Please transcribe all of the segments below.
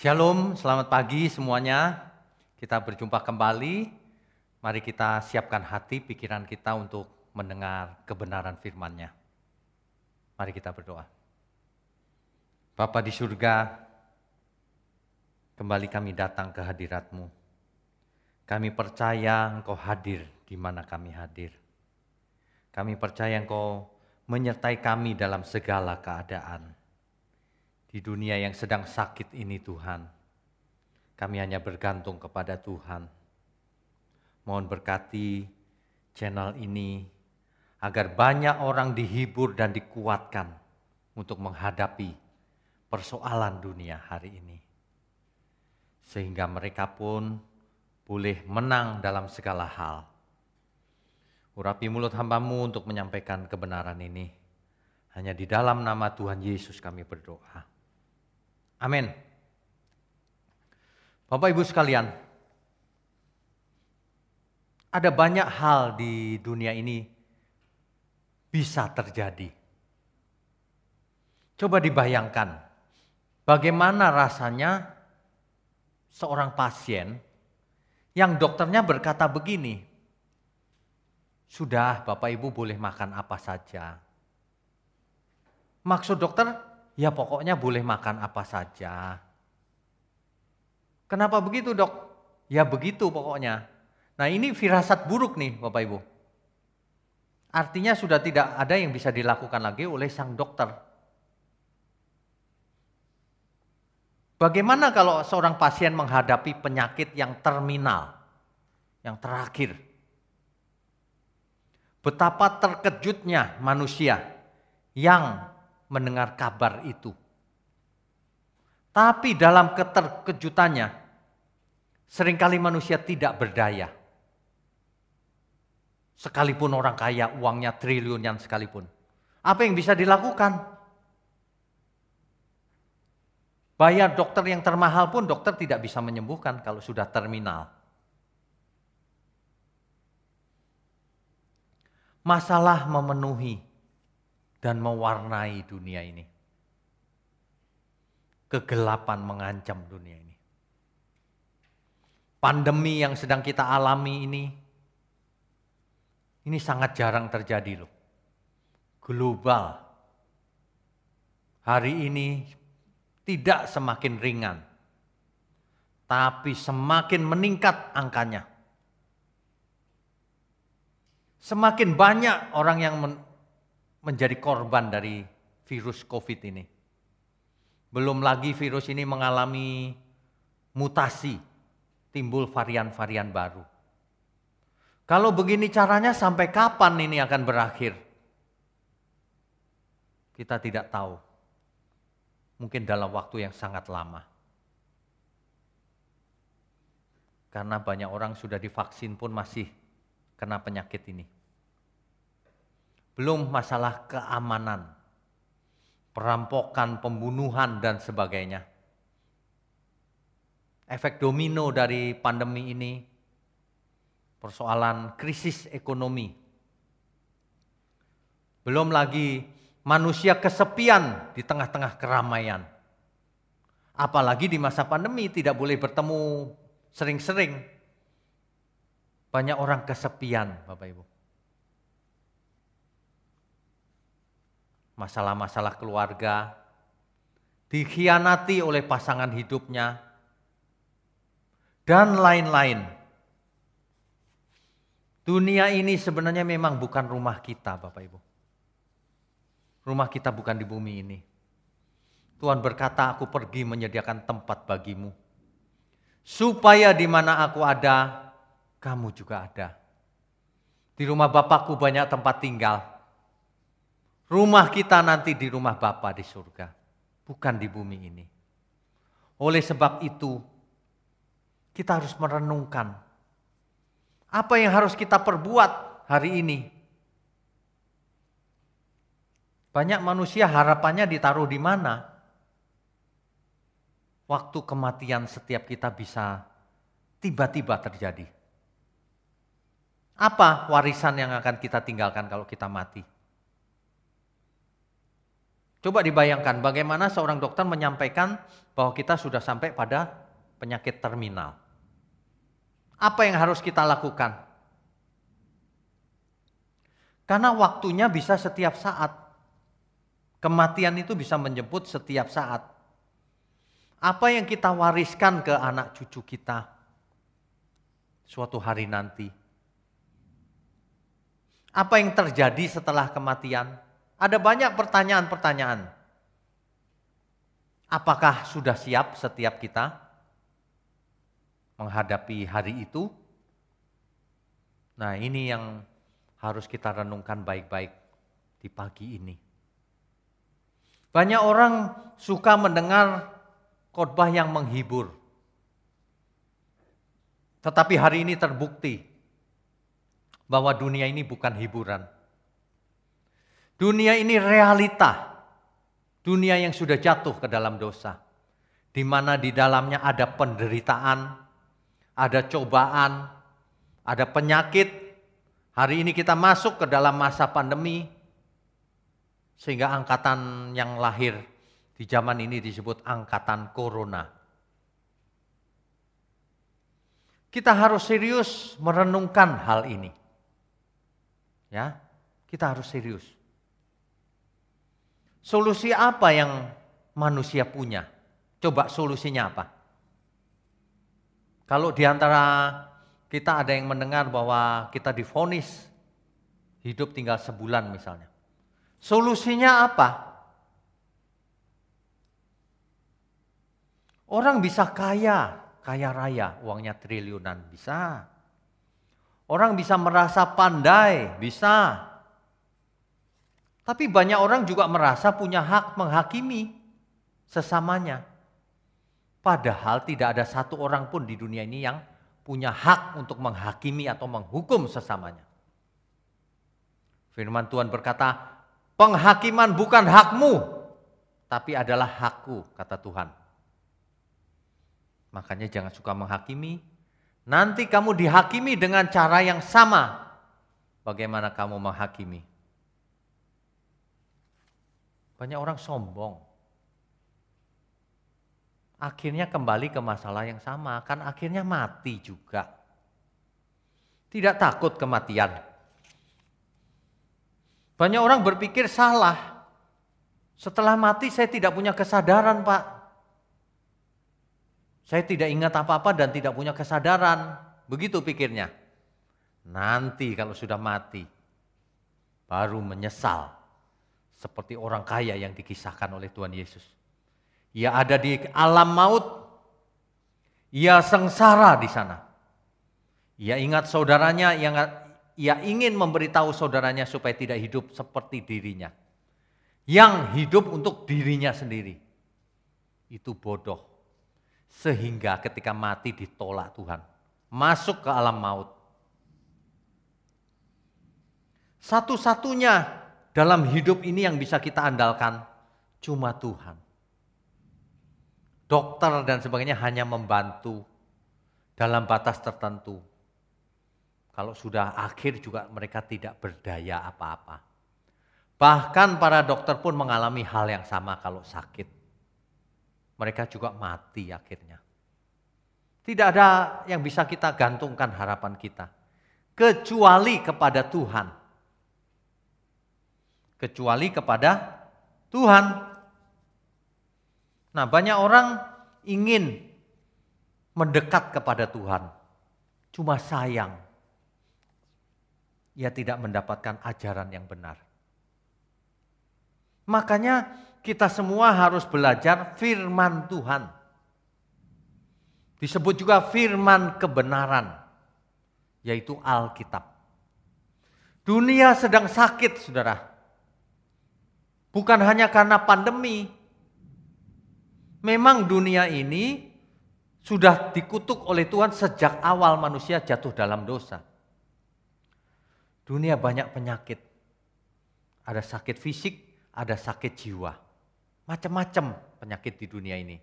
Shalom, selamat pagi semuanya. Kita berjumpa kembali. Mari kita siapkan hati, pikiran kita untuk mendengar kebenaran firman-Nya. Mari kita berdoa. Bapa di surga, kembali kami datang ke hadirat-Mu. Kami percaya Engkau hadir di mana kami hadir. Kami percaya Engkau menyertai kami dalam segala keadaan di dunia yang sedang sakit ini Tuhan. Kami hanya bergantung kepada Tuhan. Mohon berkati channel ini agar banyak orang dihibur dan dikuatkan untuk menghadapi persoalan dunia hari ini. Sehingga mereka pun boleh menang dalam segala hal. Urapi mulut hambamu untuk menyampaikan kebenaran ini. Hanya di dalam nama Tuhan Yesus kami berdoa. Amin. Bapak Ibu sekalian, ada banyak hal di dunia ini bisa terjadi. Coba dibayangkan, bagaimana rasanya seorang pasien yang dokternya berkata begini, sudah Bapak Ibu boleh makan apa saja. Maksud dokter, Ya pokoknya boleh makan apa saja. Kenapa begitu dok? Ya begitu pokoknya. Nah ini firasat buruk nih Bapak Ibu. Artinya sudah tidak ada yang bisa dilakukan lagi oleh sang dokter. Bagaimana kalau seorang pasien menghadapi penyakit yang terminal, yang terakhir? Betapa terkejutnya manusia yang mendengar kabar itu. Tapi dalam keterkejutannya, sering kali manusia tidak berdaya. Sekalipun orang kaya, uangnya triliunan sekalipun. Apa yang bisa dilakukan? Bayar dokter yang termahal pun dokter tidak bisa menyembuhkan kalau sudah terminal. Masalah memenuhi dan mewarnai dunia ini. Kegelapan mengancam dunia ini. Pandemi yang sedang kita alami ini, ini sangat jarang terjadi loh. Global. Hari ini tidak semakin ringan, tapi semakin meningkat angkanya. Semakin banyak orang yang menjadi korban dari virus COVID ini. Belum lagi virus ini mengalami mutasi, timbul varian-varian baru. Kalau begini caranya sampai kapan ini akan berakhir? Kita tidak tahu. Mungkin dalam waktu yang sangat lama. Karena banyak orang sudah divaksin pun masih kena penyakit ini. Belum masalah keamanan, perampokan, pembunuhan, dan sebagainya. Efek domino dari pandemi ini, persoalan krisis ekonomi. Belum lagi manusia kesepian di tengah-tengah keramaian. Apalagi di masa pandemi tidak boleh bertemu sering-sering. Banyak orang kesepian, Bapak Ibu. Masalah-masalah keluarga, dikhianati oleh pasangan hidupnya, dan lain-lain. Dunia ini sebenarnya memang bukan rumah kita, Bapak Ibu. Rumah kita bukan di bumi ini. Tuhan berkata, "Aku pergi menyediakan tempat bagimu, supaya di mana aku ada, kamu juga ada." Di rumah Bapakku banyak tempat tinggal. Rumah kita nanti di rumah Bapa di surga, bukan di bumi ini. Oleh sebab itu, kita harus merenungkan apa yang harus kita perbuat hari ini. Banyak manusia harapannya ditaruh di mana? Waktu kematian setiap kita bisa tiba-tiba terjadi. Apa warisan yang akan kita tinggalkan kalau kita mati? Coba dibayangkan bagaimana seorang dokter menyampaikan bahwa kita sudah sampai pada penyakit terminal. Apa yang harus kita lakukan? Karena waktunya bisa setiap saat. Kematian itu bisa menjemput setiap saat. Apa yang kita wariskan ke anak cucu kita suatu hari nanti? Apa yang terjadi setelah kematian? Ada banyak pertanyaan-pertanyaan. Apakah sudah siap setiap kita menghadapi hari itu? Nah, ini yang harus kita renungkan baik-baik di pagi ini. Banyak orang suka mendengar khotbah yang menghibur. Tetapi hari ini terbukti bahwa dunia ini bukan hiburan. Dunia ini realita. Dunia yang sudah jatuh ke dalam dosa. Di mana di dalamnya ada penderitaan, ada cobaan, ada penyakit. Hari ini kita masuk ke dalam masa pandemi, sehingga angkatan yang lahir di zaman ini disebut angkatan corona. Kita harus serius merenungkan hal ini. Ya, kita harus serius. Solusi apa yang manusia punya? Coba solusinya apa? Kalau di antara kita ada yang mendengar bahwa kita difonis hidup tinggal sebulan misalnya. Solusinya apa? Orang bisa kaya, kaya raya, uangnya triliunan, bisa. Orang bisa merasa pandai, bisa. Tapi banyak orang juga merasa punya hak menghakimi sesamanya. Padahal tidak ada satu orang pun di dunia ini yang punya hak untuk menghakimi atau menghukum sesamanya. Firman Tuhan berkata, penghakiman bukan hakmu, tapi adalah hakku, kata Tuhan. Makanya jangan suka menghakimi. Nanti kamu dihakimi dengan cara yang sama. Bagaimana kamu menghakimi? Banyak orang sombong. Akhirnya kembali ke masalah yang sama. Kan akhirnya mati juga. Tidak takut kematian. Banyak orang berpikir salah. Setelah mati saya tidak punya kesadaran pak. Saya tidak ingat apa-apa dan tidak punya kesadaran. Begitu pikirnya. Nanti kalau sudah mati, baru menyesal. Seperti orang kaya yang dikisahkan oleh Tuhan Yesus. Ia ada di alam maut, ia sengsara di sana. Ia ingat saudaranya yang ia ingin memberitahu saudaranya supaya tidak hidup seperti dirinya. Yang hidup untuk dirinya sendiri. Itu bodoh. Sehingga ketika mati ditolak Tuhan. Masuk ke alam maut. Satu-satunya dalam hidup ini yang bisa kita andalkan cuma Tuhan. Dokter dan sebagainya hanya membantu dalam batas tertentu. Kalau sudah akhir juga mereka tidak berdaya apa-apa. Bahkan para dokter pun mengalami hal yang sama kalau sakit mereka juga mati akhirnya. Tidak ada yang bisa kita gantungkan harapan kita. Kecuali kepada Tuhan. Kecuali kepada Tuhan. Nah banyak orang ingin mendekat kepada Tuhan. Cuma sayang. Ia tidak mendapatkan ajaran yang benar. Makanya kita semua harus belajar firman Tuhan. Disebut juga firman kebenaran, yaitu Alkitab. Dunia sedang sakit, saudara. Bukan hanya karena pandemi. Memang dunia ini sudah dikutuk oleh Tuhan sejak awal manusia jatuh dalam dosa. Dunia banyak penyakit. Ada sakit fisik, ada sakit jiwa. Macam-macam penyakit di dunia ini.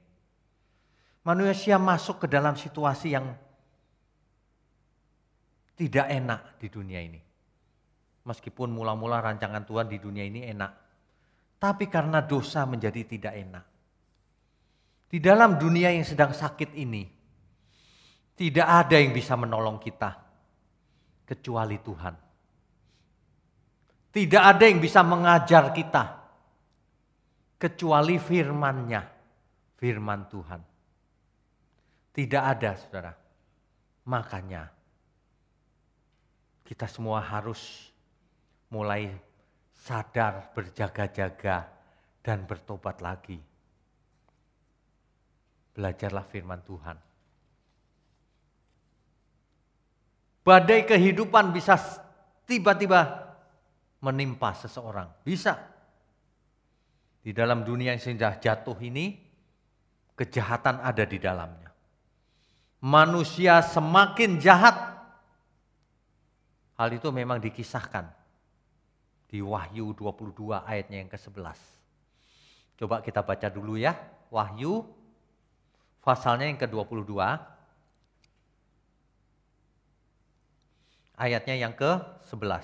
Manusia masuk ke dalam situasi yang tidak enak di dunia ini. Meskipun mula-mula rancangan Tuhan di dunia ini enak. Tapi karena dosa menjadi tidak enak. Di dalam dunia yang sedang sakit ini, tidak ada yang bisa menolong kita kecuali Tuhan. Tidak ada yang bisa mengajar kita kecuali firman-Nya, firman Tuhan. Tidak ada, saudara. Makanya kita semua harus mulai sadar, berjaga-jaga, dan bertobat lagi. Belajarlah firman Tuhan. Badai kehidupan bisa tiba-tiba menimpa seseorang. Bisa. Di dalam dunia yang sudah jatuh ini, kejahatan ada di dalamnya. Manusia semakin jahat, Hal itu memang dikisahkan di Wahyu 22 ayatnya yang ke-11. Coba kita baca dulu ya, Wahyu pasalnya yang ke-22 ayatnya yang ke-11.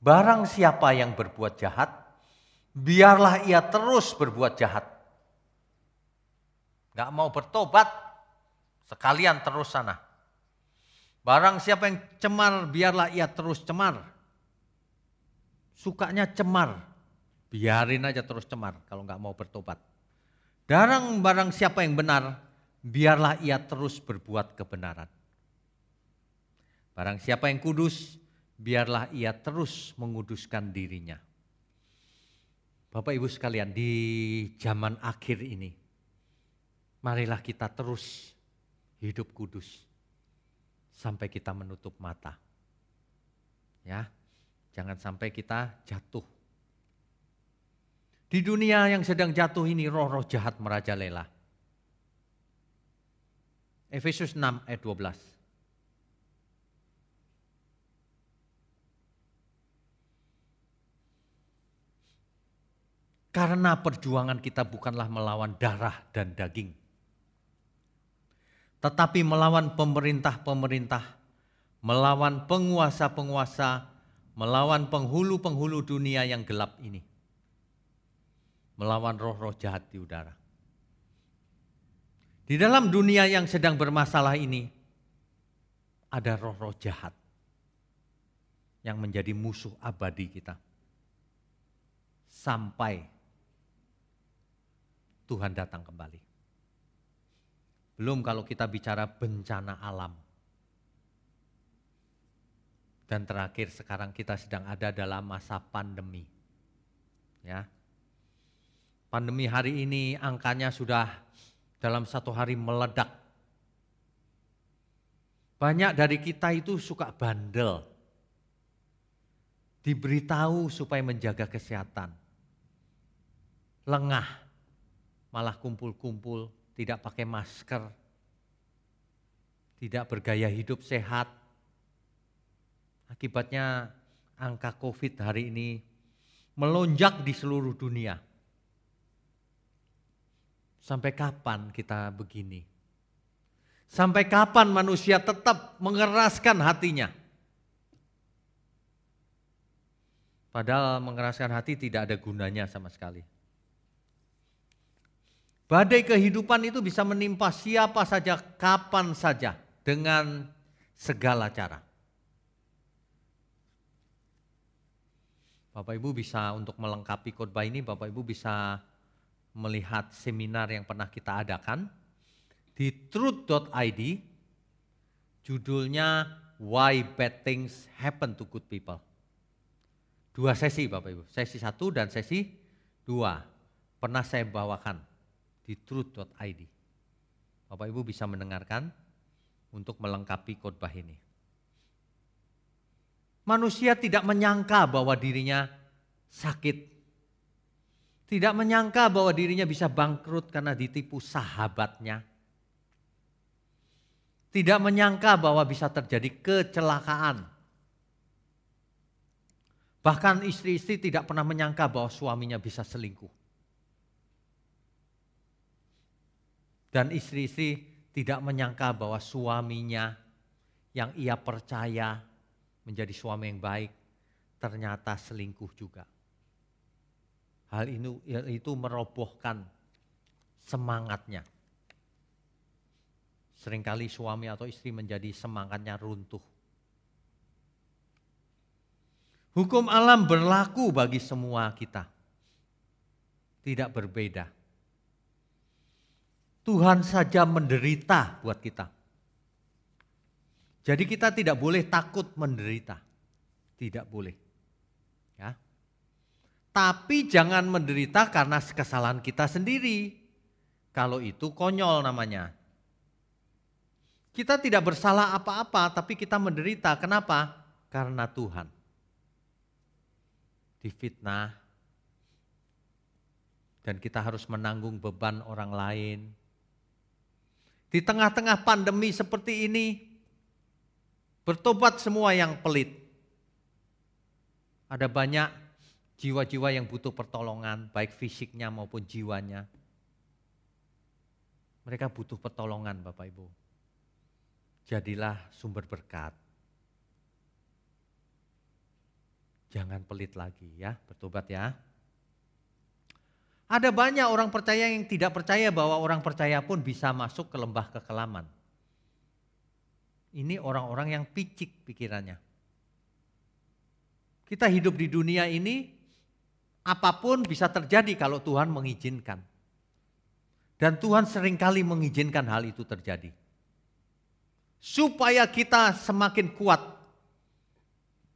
Barang siapa yang berbuat jahat, biarlah ia terus berbuat jahat. Gak mau bertobat, sekalian terus sana. Barang siapa yang cemar, biarlah ia terus cemar. Sukanya cemar, biarin aja terus cemar kalau nggak mau bertobat. Darang barang siapa yang benar, biarlah ia terus berbuat kebenaran. Barang siapa yang kudus, biarlah ia terus menguduskan dirinya. Bapak Ibu sekalian, di zaman akhir ini, marilah kita terus hidup kudus sampai kita menutup mata. Ya, jangan sampai kita jatuh. Di dunia yang sedang jatuh ini roh-roh jahat merajalela. Efesus 6 ayat 12. Karena perjuangan kita bukanlah melawan darah dan daging, tetapi melawan pemerintah-pemerintah, melawan penguasa-penguasa, melawan penghulu-penghulu dunia yang gelap ini. Melawan roh-roh jahat di udara. Di dalam dunia yang sedang bermasalah ini, ada roh-roh jahat yang menjadi musuh abadi kita. Sampai Tuhan datang kembali. Belum kalau kita bicara bencana alam. Dan terakhir sekarang kita sedang ada dalam masa pandemi. Ya. Pandemi hari ini angkanya sudah dalam satu hari meledak. Banyak dari kita itu suka bandel. Diberitahu supaya menjaga kesehatan. Lengah, malah kumpul-kumpul, tidak pakai masker, tidak bergaya hidup sehat. Akibatnya angka COVID hari ini melonjak di seluruh dunia. Sampai kapan kita begini? Sampai kapan manusia tetap mengeraskan hatinya? Padahal mengeraskan hati tidak ada gunanya sama sekali. Badai kehidupan itu bisa menimpa siapa saja, kapan saja, dengan segala cara. Bapak Ibu bisa untuk melengkapi khotbah ini, Bapak Ibu bisa melihat seminar yang pernah kita adakan di truth.id. Judulnya Why Bad Things Happen to Good People. Dua sesi Bapak Ibu, sesi satu dan sesi dua. Pernah saya bawakan di truth.id. Bapak Ibu bisa mendengarkan untuk melengkapi khotbah ini. Manusia tidak menyangka bahwa dirinya sakit. Tidak menyangka bahwa dirinya bisa bangkrut karena ditipu sahabatnya. Tidak menyangka bahwa bisa terjadi kecelakaan. Bahkan istri-istri tidak pernah menyangka bahwa suaminya bisa selingkuh. Dan istri-istri tidak menyangka bahwa suaminya yang ia percaya menjadi suami yang baik ternyata selingkuh juga. Hal ini itu merobohkan semangatnya. Seringkali suami atau istri menjadi semangatnya runtuh. Hukum alam berlaku bagi semua kita. Tidak berbeda. Tuhan saja menderita buat kita. Jadi kita tidak boleh takut menderita. Tidak boleh. Ya. Tapi jangan menderita karena kesalahan kita sendiri. Kalau itu konyol namanya. Kita tidak bersalah apa-apa, tapi kita menderita. Kenapa? Karena Tuhan. Difitnah. Dan kita harus menanggung beban orang lain. Di tengah-tengah pandemi seperti ini, bertobat semua yang pelit. Ada banyak jiwa-jiwa yang butuh pertolongan, baik fisiknya maupun jiwanya. Mereka butuh pertolongan Bapak Ibu jadilah sumber berkat. Jangan pelit lagi ya, bertobat ya. Ada banyak orang percaya yang tidak percaya bahwa orang percaya pun bisa masuk ke lembah kekelaman. Ini orang-orang yang picik pikirannya. Kita hidup di dunia ini, apa pun bisa terjadi kalau Tuhan mengizinkan. Dan Tuhan sering kali mengizinkan hal itu terjadi supaya kita semakin kuat,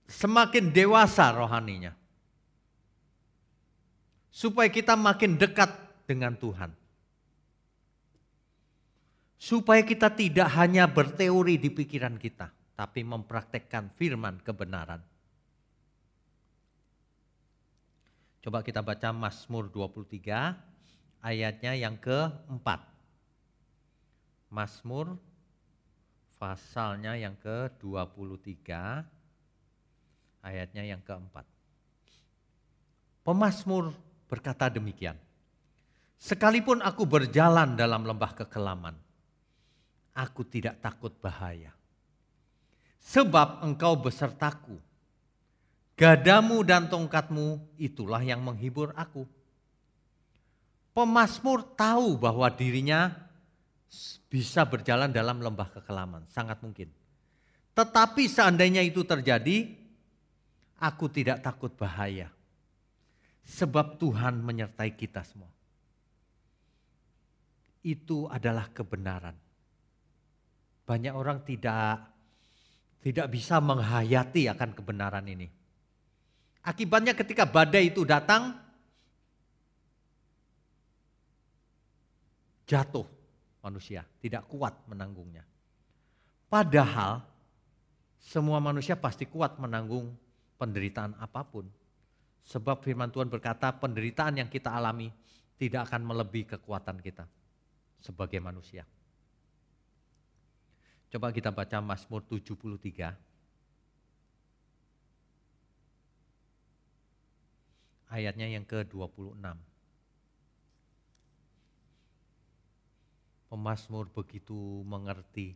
semakin dewasa rohaninya. Supaya kita makin dekat dengan Tuhan. Supaya kita tidak hanya berteori di pikiran kita, tapi mempraktekkan firman kebenaran. Coba kita baca Mazmur 23 ayatnya yang keempat. Mazmur pasalnya yang ke-23 ayatnya yang keempat. Pemasmur berkata demikian. Sekalipun aku berjalan dalam lembah kekelaman, aku tidak takut bahaya. Sebab engkau besertaku. Gadamu dan tongkatmu itulah yang menghibur aku. Pemasmur tahu bahwa dirinya bisa berjalan dalam lembah kekelaman, sangat mungkin. Tetapi seandainya itu terjadi, aku tidak takut bahaya. Sebab Tuhan menyertai kita semua. Itu adalah kebenaran. Banyak orang tidak tidak bisa menghayati akan kebenaran ini. Akibatnya ketika badai itu datang, jatuh manusia, tidak kuat menanggungnya. Padahal semua manusia pasti kuat menanggung penderitaan apa pun. Sebab firman Tuhan berkata penderitaan yang kita alami tidak akan melebihi kekuatan kita sebagai manusia. Coba kita baca Mazmur 73. Ayatnya yang ke-26. pemazmur begitu mengerti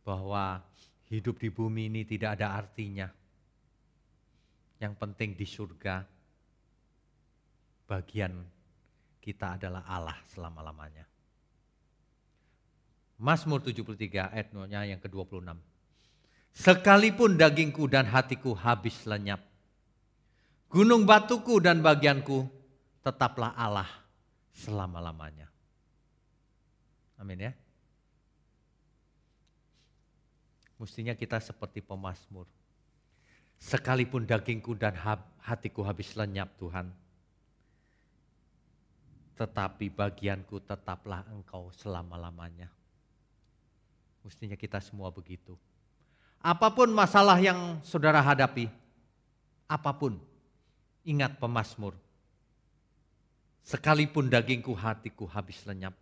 bahwa hidup di bumi ini tidak ada artinya. Yang penting di surga bagian kita adalah Allah selama-lamanya. Mazmur 73 ayatnya yang ke-26. Sekalipun dagingku dan hatiku habis lenyap, gunung batuku dan bagianku tetaplah Allah selama-lamanya. Amin ya. Mestinya kita seperti pemazmur. Sekalipun dagingku dan hatiku habis lenyap Tuhan. Tetapi bagianku tetaplah engkau selama-lamanya. Mestinya kita semua begitu. Apa pun masalah yang saudara hadapi, apa pun, ingat pemazmur. Sekalipun dagingku hatiku habis lenyap,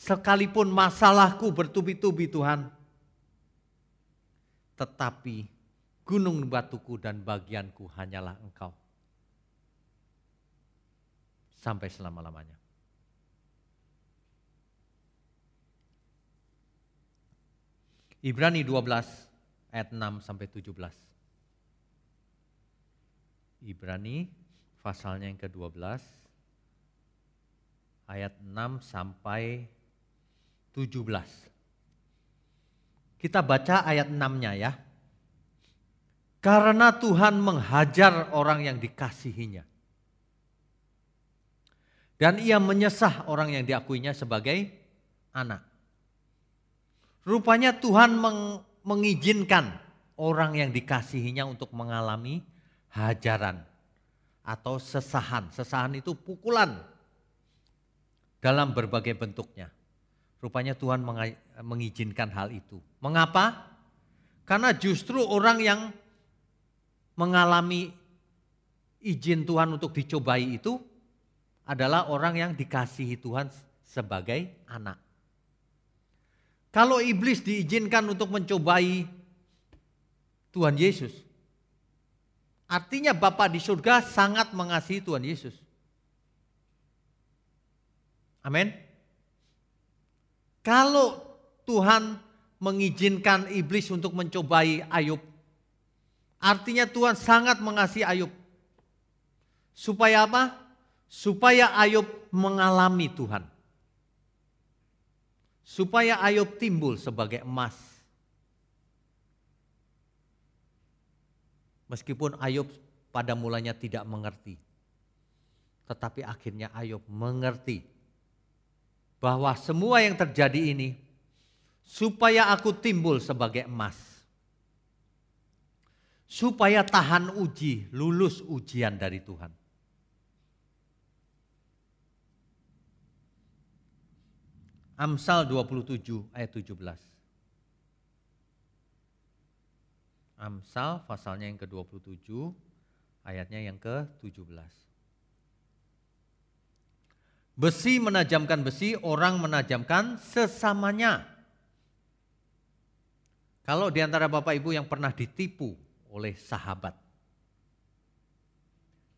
Sekalipun masalahku bertubi-tubi Tuhan. Tetapi gunung batuku dan bagianku hanyalah engkau. Sampai selama-lamanya. Ibrani 12 ayat 6 sampai 17. Ibrani pasalnya yang ke-12 ayat 6 sampai 17. Kita baca ayat 6-nya ya. Karena Tuhan menghajar orang yang dikasihinya. Dan ia menyesah orang yang diakuinya sebagai anak. Rupanya Tuhan meng, mengizinkan orang yang dikasihinya untuk mengalami hajaran atau sesahan. Sesahan itu pukulan dalam berbagai bentuknya. Rupanya Tuhan mengizinkan hal itu. Mengapa? Karena justru orang yang mengalami izin Tuhan untuk dicobai itu adalah orang yang dikasihi Tuhan sebagai anak. Kalau iblis diizinkan untuk mencobai Tuhan Yesus, artinya Bapa di surga sangat mengasihi Tuhan Yesus. Amin. Kalau Tuhan mengizinkan iblis untuk mencobai Ayub, artinya Tuhan sangat mengasihi Ayub. Supaya apa? Supaya Ayub mengalami Tuhan supaya Ayub timbul sebagai emas. Meskipun Ayub pada mulanya tidak mengerti, tetapi akhirnya Ayub mengerti bahwa semua yang terjadi ini supaya aku timbul sebagai emas. Supaya tahan uji, lulus ujian dari Tuhan. Amsal 27 ayat 17. Amsal pasalnya yang ke-27 ayatnya yang ke-17. Besi menajamkan besi, orang menajamkan sesamanya. Kalau di antara Bapak Ibu yang pernah ditipu oleh sahabat,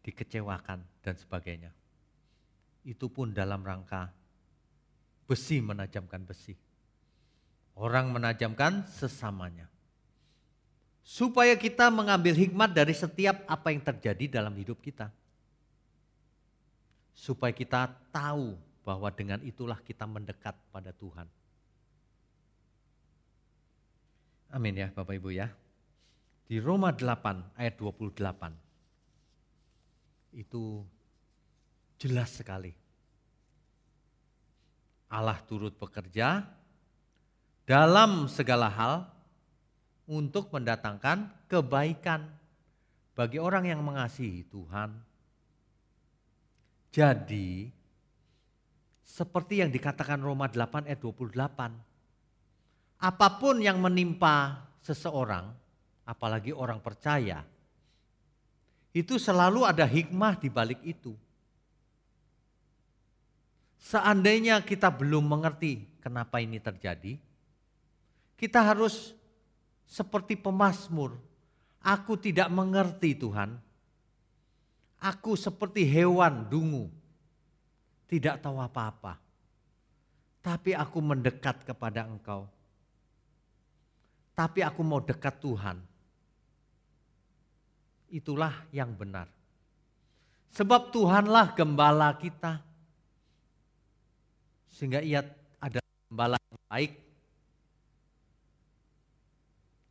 dikecewakan dan sebagainya. Itu pun dalam rangka besi menajamkan besi. Orang menajamkan sesamanya. Supaya kita mengambil hikmat dari setiap apa yang terjadi dalam hidup kita. Supaya kita tahu bahwa dengan itulah kita mendekat pada Tuhan. Amin ya Bapak Ibu ya. Di Roma 8 ayat 28 itu jelas sekali Allah turut bekerja dalam segala hal untuk mendatangkan kebaikan bagi orang yang mengasihi Tuhan. Jadi, seperti yang dikatakan Roma 8 ayat 28, apa pun yang menimpa seseorang, apalagi orang percaya, itu selalu ada hikmah di balik itu. Seandainya kita belum mengerti kenapa ini terjadi, kita harus seperti pemazmur. Aku tidak mengerti Tuhan. Aku seperti hewan dungu. Tidak tahu apa-apa. Tapi aku mendekat kepada engkau. Tapi aku mau dekat Tuhan. Itulah yang benar. Sebab Tuhanlah gembala kita sehingga ia ada gembala yang baik.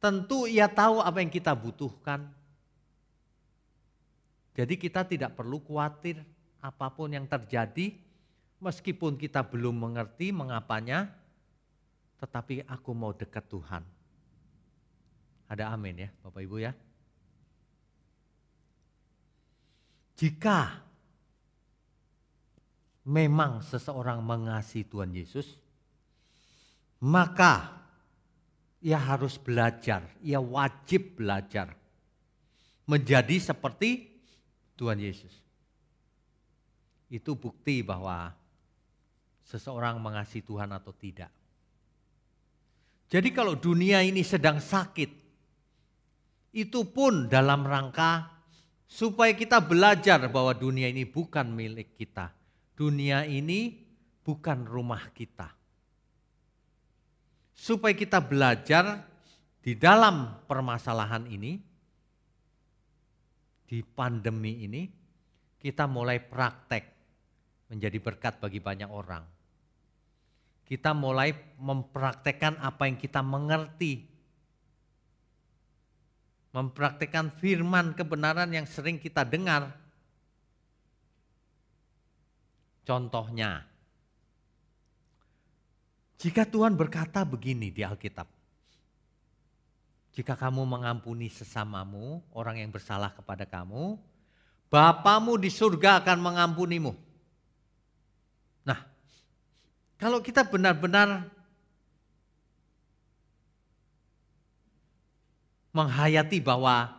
Tentu ia tahu apa yang kita butuhkan. Jadi kita tidak perlu khawatir apa pun yang terjadi meskipun kita belum mengerti mengapanya tetapi aku mau dekat Tuhan. Ada amin ya Bapak Ibu ya. Jika memang seseorang mengasihi Tuhan Yesus, maka ia harus belajar, ia wajib belajar menjadi seperti Tuhan Yesus. Itu bukti bahwa seseorang mengasihi Tuhan atau tidak. Jadi kalau dunia ini sedang sakit, itu pun dalam rangka supaya kita belajar bahwa dunia ini bukan milik kita, dunia ini bukan rumah kita. Supaya kita belajar di dalam permasalahan ini, di pandemi ini, kita mulai praktek menjadi berkat bagi banyak orang. Kita mulai mempraktekkan apa yang kita mengerti. Mempraktekkan firman kebenaran yang sering kita dengar. Contohnya, jika Tuhan berkata begini di Alkitab, jika kamu mengampuni sesamamu, orang yang bersalah kepada kamu, Bapamu di surga akan mengampunimu. Nah, kalau kita benar-benar menghayati bahwa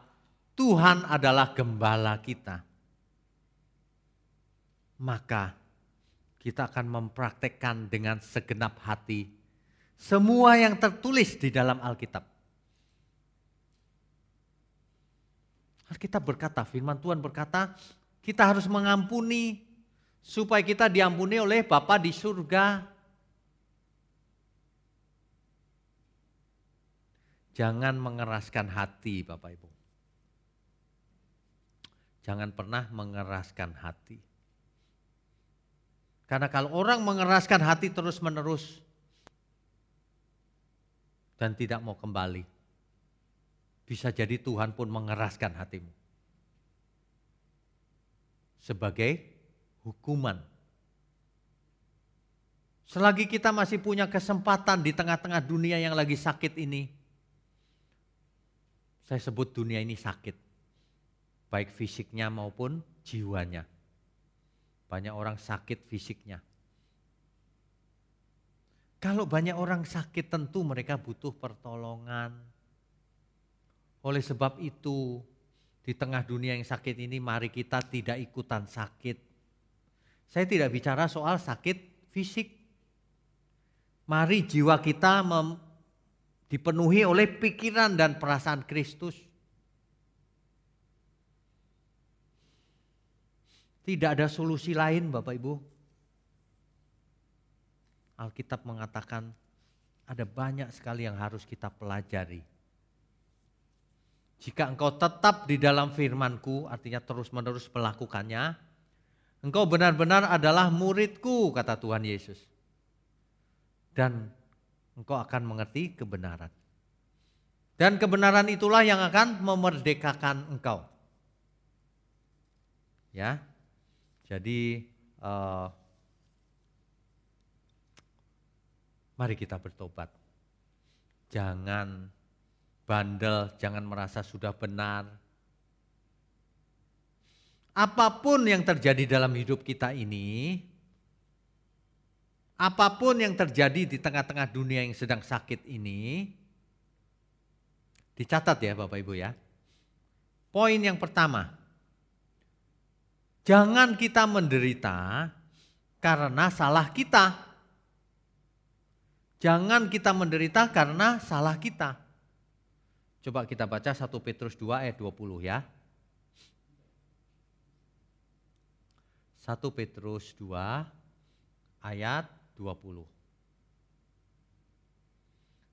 Tuhan adalah gembala kita, maka kita akan mempraktekkan dengan segenap hati semua yang tertulis di dalam Alkitab. Kita berkata, firman Tuhan berkata, kita harus mengampuni supaya kita diampuni oleh Bapa di surga. Jangan mengeraskan hati Bapak Ibu. Jangan pernah mengeraskan hati. Karena kalau orang mengeraskan hati terus menerus dan tidak mau kembali, bisa jadi Tuhan pun mengeraskan hatimu. Sebagai hukuman. Selagi kita masih punya kesempatan di tengah-tengah dunia yang lagi sakit ini, saya sebut dunia ini sakit, baik fisiknya maupun jiwanya. Banyak orang sakit fisiknya. Kalau banyak orang sakit tentu mereka butuh pertolongan, oleh sebab itu, di tengah dunia yang sakit ini, mari kita tidak ikutan sakit. Saya tidak bicara soal sakit fisik. Mari jiwa kita dipenuhi oleh pikiran dan perasaan Kristus. Tidak ada solusi lain, Bapak Ibu. Alkitab mengatakan ada banyak sekali yang harus kita pelajari jika engkau tetap di dalam firmanku, artinya terus-menerus melakukannya, engkau benar-benar adalah muridku, kata Tuhan Yesus. Dan engkau akan mengerti kebenaran. Dan kebenaran itulah yang akan memerdekakan engkau. Ya, jadi uh, mari kita bertobat. Jangan bandel, jangan merasa sudah benar. Apa pun yang terjadi dalam hidup kita ini, apa pun yang terjadi di tengah-tengah dunia yang sedang sakit ini, dicatat ya Bapak Ibu ya. Poin yang pertama, jangan kita menderita karena salah kita. Jangan kita menderita karena salah kita. Coba kita baca 1 Petrus 2 ayat 20 ya. 1 Petrus 2 ayat 20.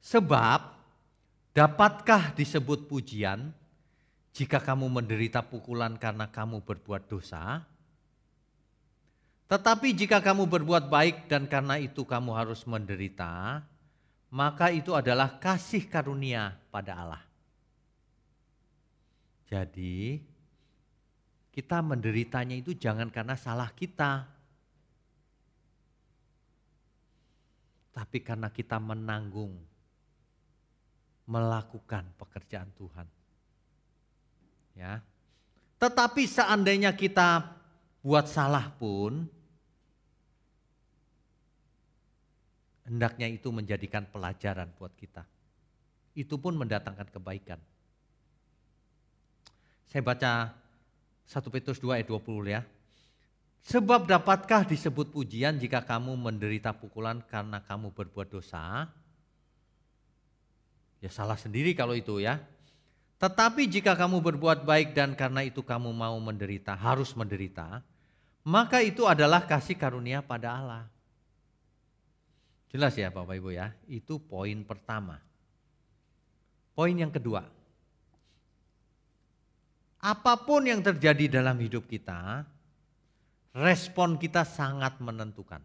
Sebab dapatkah disebut pujian jika kamu menderita pukulan karena kamu berbuat dosa? Tetapi jika kamu berbuat baik dan karena itu kamu harus menderita, maka itu adalah kasih karunia pada Allah. Jadi kita menderitanya itu jangan karena salah kita. Tapi karena kita menanggung, melakukan pekerjaan Tuhan. Ya. Tetapi seandainya kita buat salah pun, hendaknya itu menjadikan pelajaran buat kita. Itu pun mendatangkan kebaikan. Saya baca 1 Petrus 2 ayat 20 ya. Sebab dapatkah disebut pujian jika kamu menderita pukulan karena kamu berbuat dosa? Ya salah sendiri kalau itu ya. Tetapi jika kamu berbuat baik dan karena itu kamu mau menderita, harus menderita, maka itu adalah kasih karunia pada Allah. Jelas ya Bapak Ibu ya, itu poin pertama. Poin yang kedua, apa pun yang terjadi dalam hidup kita, respon kita sangat menentukan.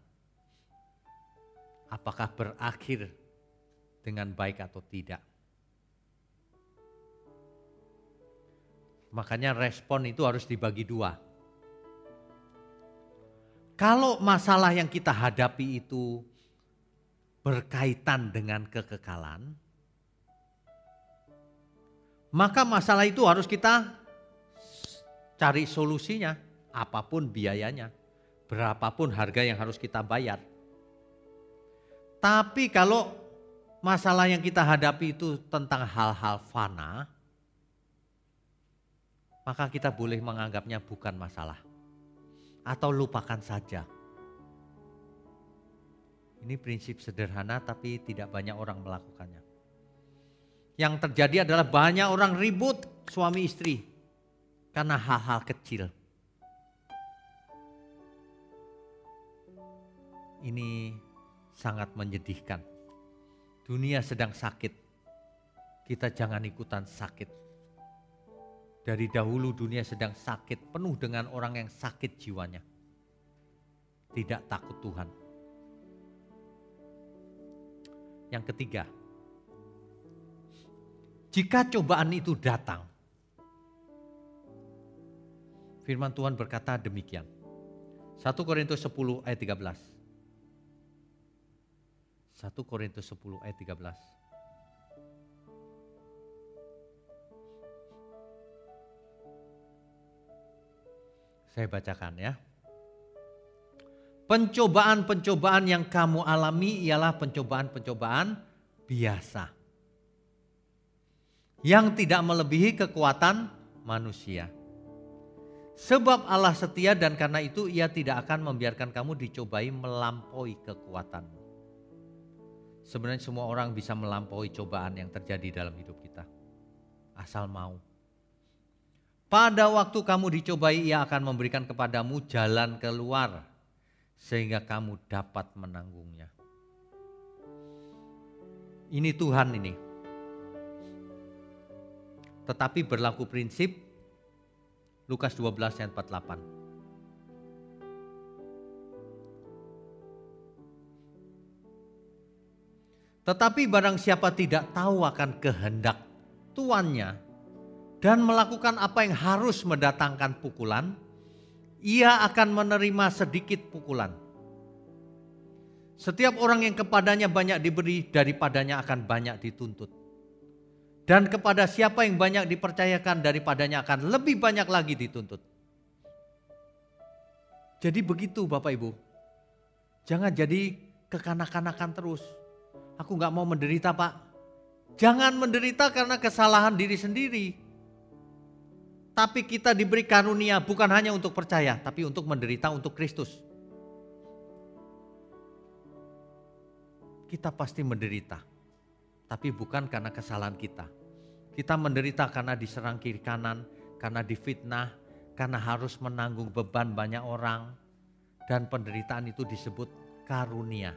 Apakah berakhir dengan baik atau tidak. Makanya respon itu harus dibagi dua. Kalau masalah yang kita hadapi itu berkaitan dengan kekekalan, maka masalah itu harus kita cari solusinya, apa pun biayanya, berapapun harga yang harus kita bayar. Tapi kalau masalah yang kita hadapi itu tentang hal-hal fana, maka kita boleh menganggapnya bukan masalah. Atau lupakan saja. Ini prinsip sederhana tapi tidak banyak orang melakukannya. Yang terjadi adalah banyak orang ribut suami istri karena hal-hal kecil. Ini sangat menyedihkan. Dunia sedang sakit. Kita jangan ikutan sakit dari dahulu dunia sedang sakit, penuh dengan orang yang sakit jiwanya. Tidak takut Tuhan. Yang ketiga, jika cobaan itu datang, firman Tuhan berkata demikian. 1 Korintus 10 ayat 13. 1 Korintus 10 ayat 13. Saya bacakan ya. Pencobaan-pencobaan yang kamu alami ialah pencobaan-pencobaan biasa. Yang tidak melebihi kekuatan manusia. Sebab Allah setia dan karena itu ia tidak akan membiarkan kamu dicobai melampaui kekuatanmu. Sebenarnya semua orang bisa melampaui cobaan yang terjadi dalam hidup kita. Asal mau. Pada waktu kamu dicobai ia akan memberikan kepadamu jalan keluar sehingga kamu dapat menanggungnya. Ini Tuhan ini. Tetapi berlaku prinsip Lukas 12 ayat 48. Tetapi barang siapa tidak tahu akan kehendak tuannya, dan melakukan apa yang harus mendatangkan pukulan, ia akan menerima sedikit pukulan. Setiap orang yang kepadanya banyak diberi, daripadanya akan banyak dituntut. Dan kepada siapa yang banyak dipercayakan, daripadanya akan lebih banyak lagi dituntut. Jadi begitu Bapak Ibu. Jangan jadi kekanak-kanakan terus. Aku nggak mau menderita Pak. Jangan menderita karena kesalahan diri sendiri. Tapi kita diberi karunia bukan hanya untuk percaya, tapi untuk menderita untuk Kristus. Kita pasti menderita, tapi bukan karena kesalahan kita. Kita menderita karena diserang kiri kanan, karena difitnah, karena harus menanggung beban banyak orang, dan penderitaan itu disebut karunia.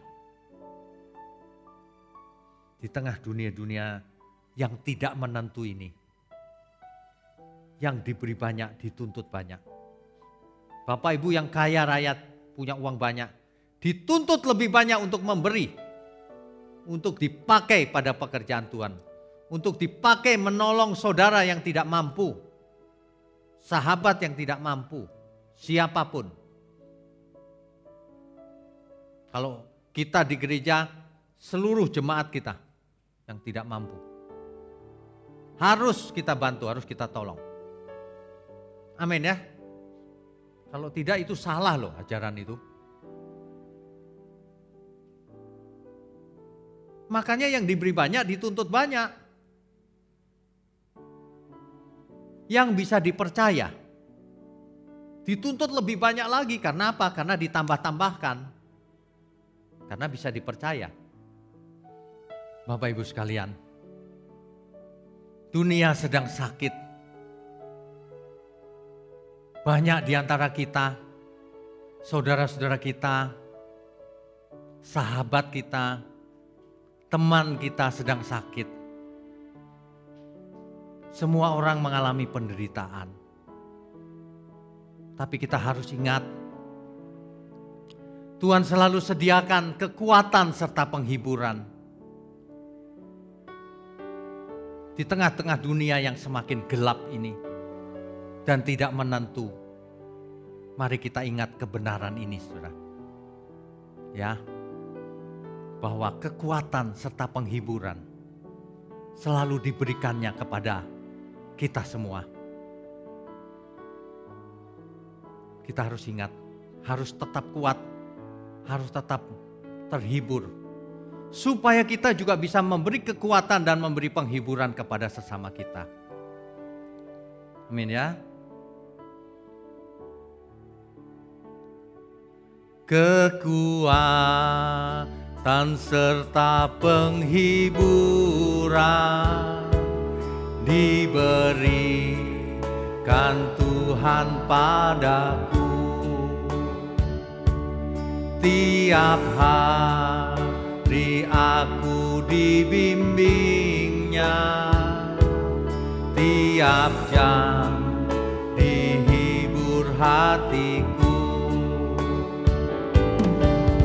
Di tengah dunia-dunia yang tidak menentu ini, yang diberi banyak dituntut banyak. Bapak Ibu yang kaya rakyat punya uang banyak dituntut lebih banyak untuk memberi. Untuk dipakai pada pekerjaan Tuhan. Untuk dipakai menolong saudara yang tidak mampu. Sahabat yang tidak mampu. Siapa pun. Kalau kita di gereja seluruh jemaat kita yang tidak mampu. Harus kita bantu, harus kita tolong. Amin ya. Kalau tidak itu salah loh ajaran itu. Makanya yang diberi banyak dituntut banyak. Yang bisa dipercaya. Dituntut lebih banyak lagi karena apa? Karena ditambah-tambahkan. Karena bisa dipercaya. Bapak Ibu sekalian, dunia sedang sakit banyak di antara kita, saudara-saudara kita, sahabat kita, teman kita sedang sakit. Semua orang mengalami penderitaan. Tapi kita harus ingat Tuhan selalu sediakan kekuatan serta penghiburan. Di tengah-tengah dunia yang semakin gelap ini dan tidak menentu. Mari kita ingat kebenaran ini, Saudara. Ya. Bahwa kekuatan serta penghiburan selalu diberikannya kepada kita semua. Kita harus ingat, harus tetap kuat harus tetap terhibur. Supaya kita juga bisa memberi kekuatan dan memberi penghiburan kepada sesama kita. Amin ya. Kekuatan serta penghiburan diberikan Tuhan padaku. Tiap hari aku dibimbingnya Tiap jam dihibur hatiku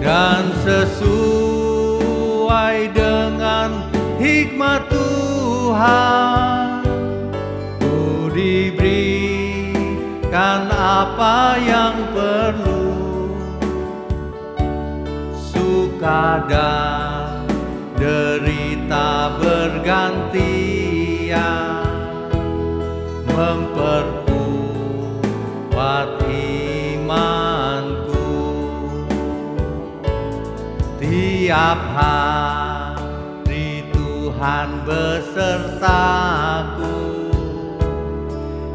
Dan sesuai dengan hikmat Tuhan Ku diberikan apa yang perlu. Kadang derita besertaku.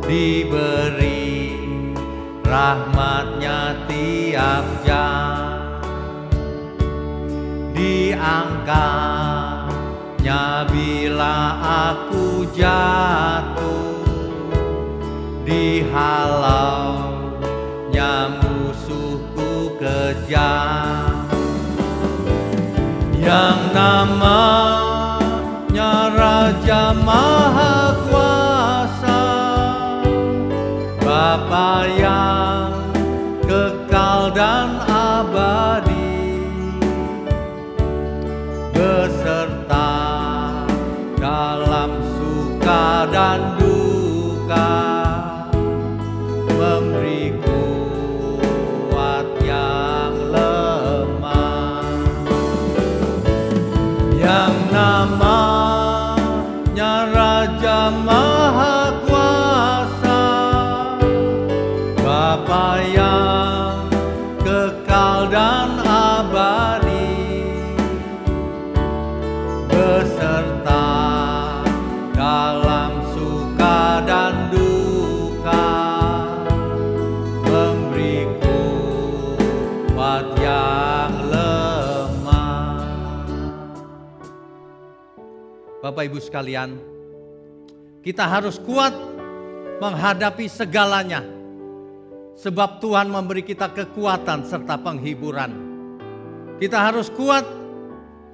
Diberi rahmatnya tiap jam. Diangkatnya bila aku jatuh. Dihalaunya musuhku kejam. Yang namanya जमाहा Ibu sekalian kita harus kuat menghadapi segalanya. Sebab Tuhan memberi kita kekuatan serta penghiburan. Kita harus kuat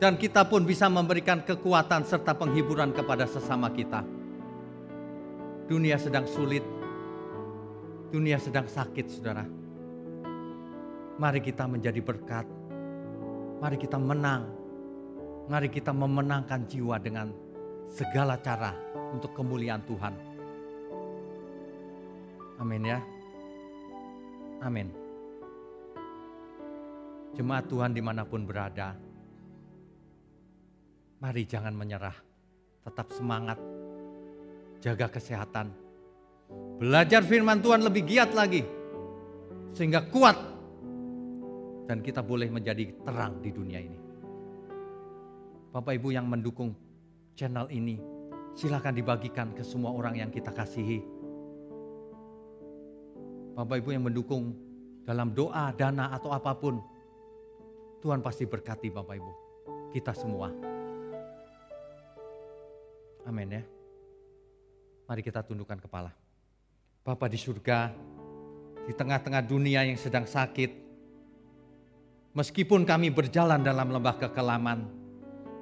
dan kita pun bisa memberikan kekuatan serta penghiburan kepada sesama kita. Dunia sedang sulit, dunia sedang sakit, saudara. Mari kita menjadi berkat, mari kita menang, mari kita memenangkan jiwa dengan segala cara untuk kemuliaan Tuhan. Amin ya. Amin. Jemaat Tuhan di mana pun berada, Mari jangan menyerah, tetap semangat, jaga kesehatan, belajar firman Tuhan lebih giat lagi, sehingga kuat, dan kita boleh menjadi terang di dunia ini. Bapak Ibu yang mendukung channel ini, silakan dibagikan ke semua orang yang kita kasihi. Bapak Ibu yang mendukung dalam doa, dana, atau apa pun, Tuhan pasti berkati Bapak Ibu, kita semua. Amin ya. Mari kita tundukkan kepala. Bapa di surga, di tengah-tengah dunia yang sedang sakit, meskipun kami berjalan dalam lembah kekelaman,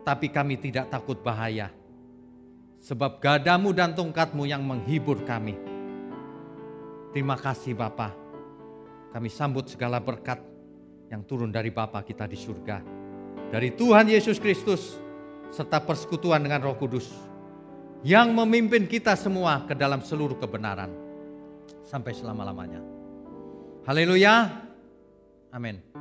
tapi kami tidak takut bahaya. Sebab gadamu dan tongkatmu yang menghibur kami. Terima kasih Bapa. Kami sambut segala berkat yang turun dari Bapa kita di surga, dari Tuhan Yesus Kristus, serta persekutuan dengan Roh Kudus yang memimpin kita semua ke dalam seluruh kebenaran sampai selama-lamanya. Haleluya. Amin.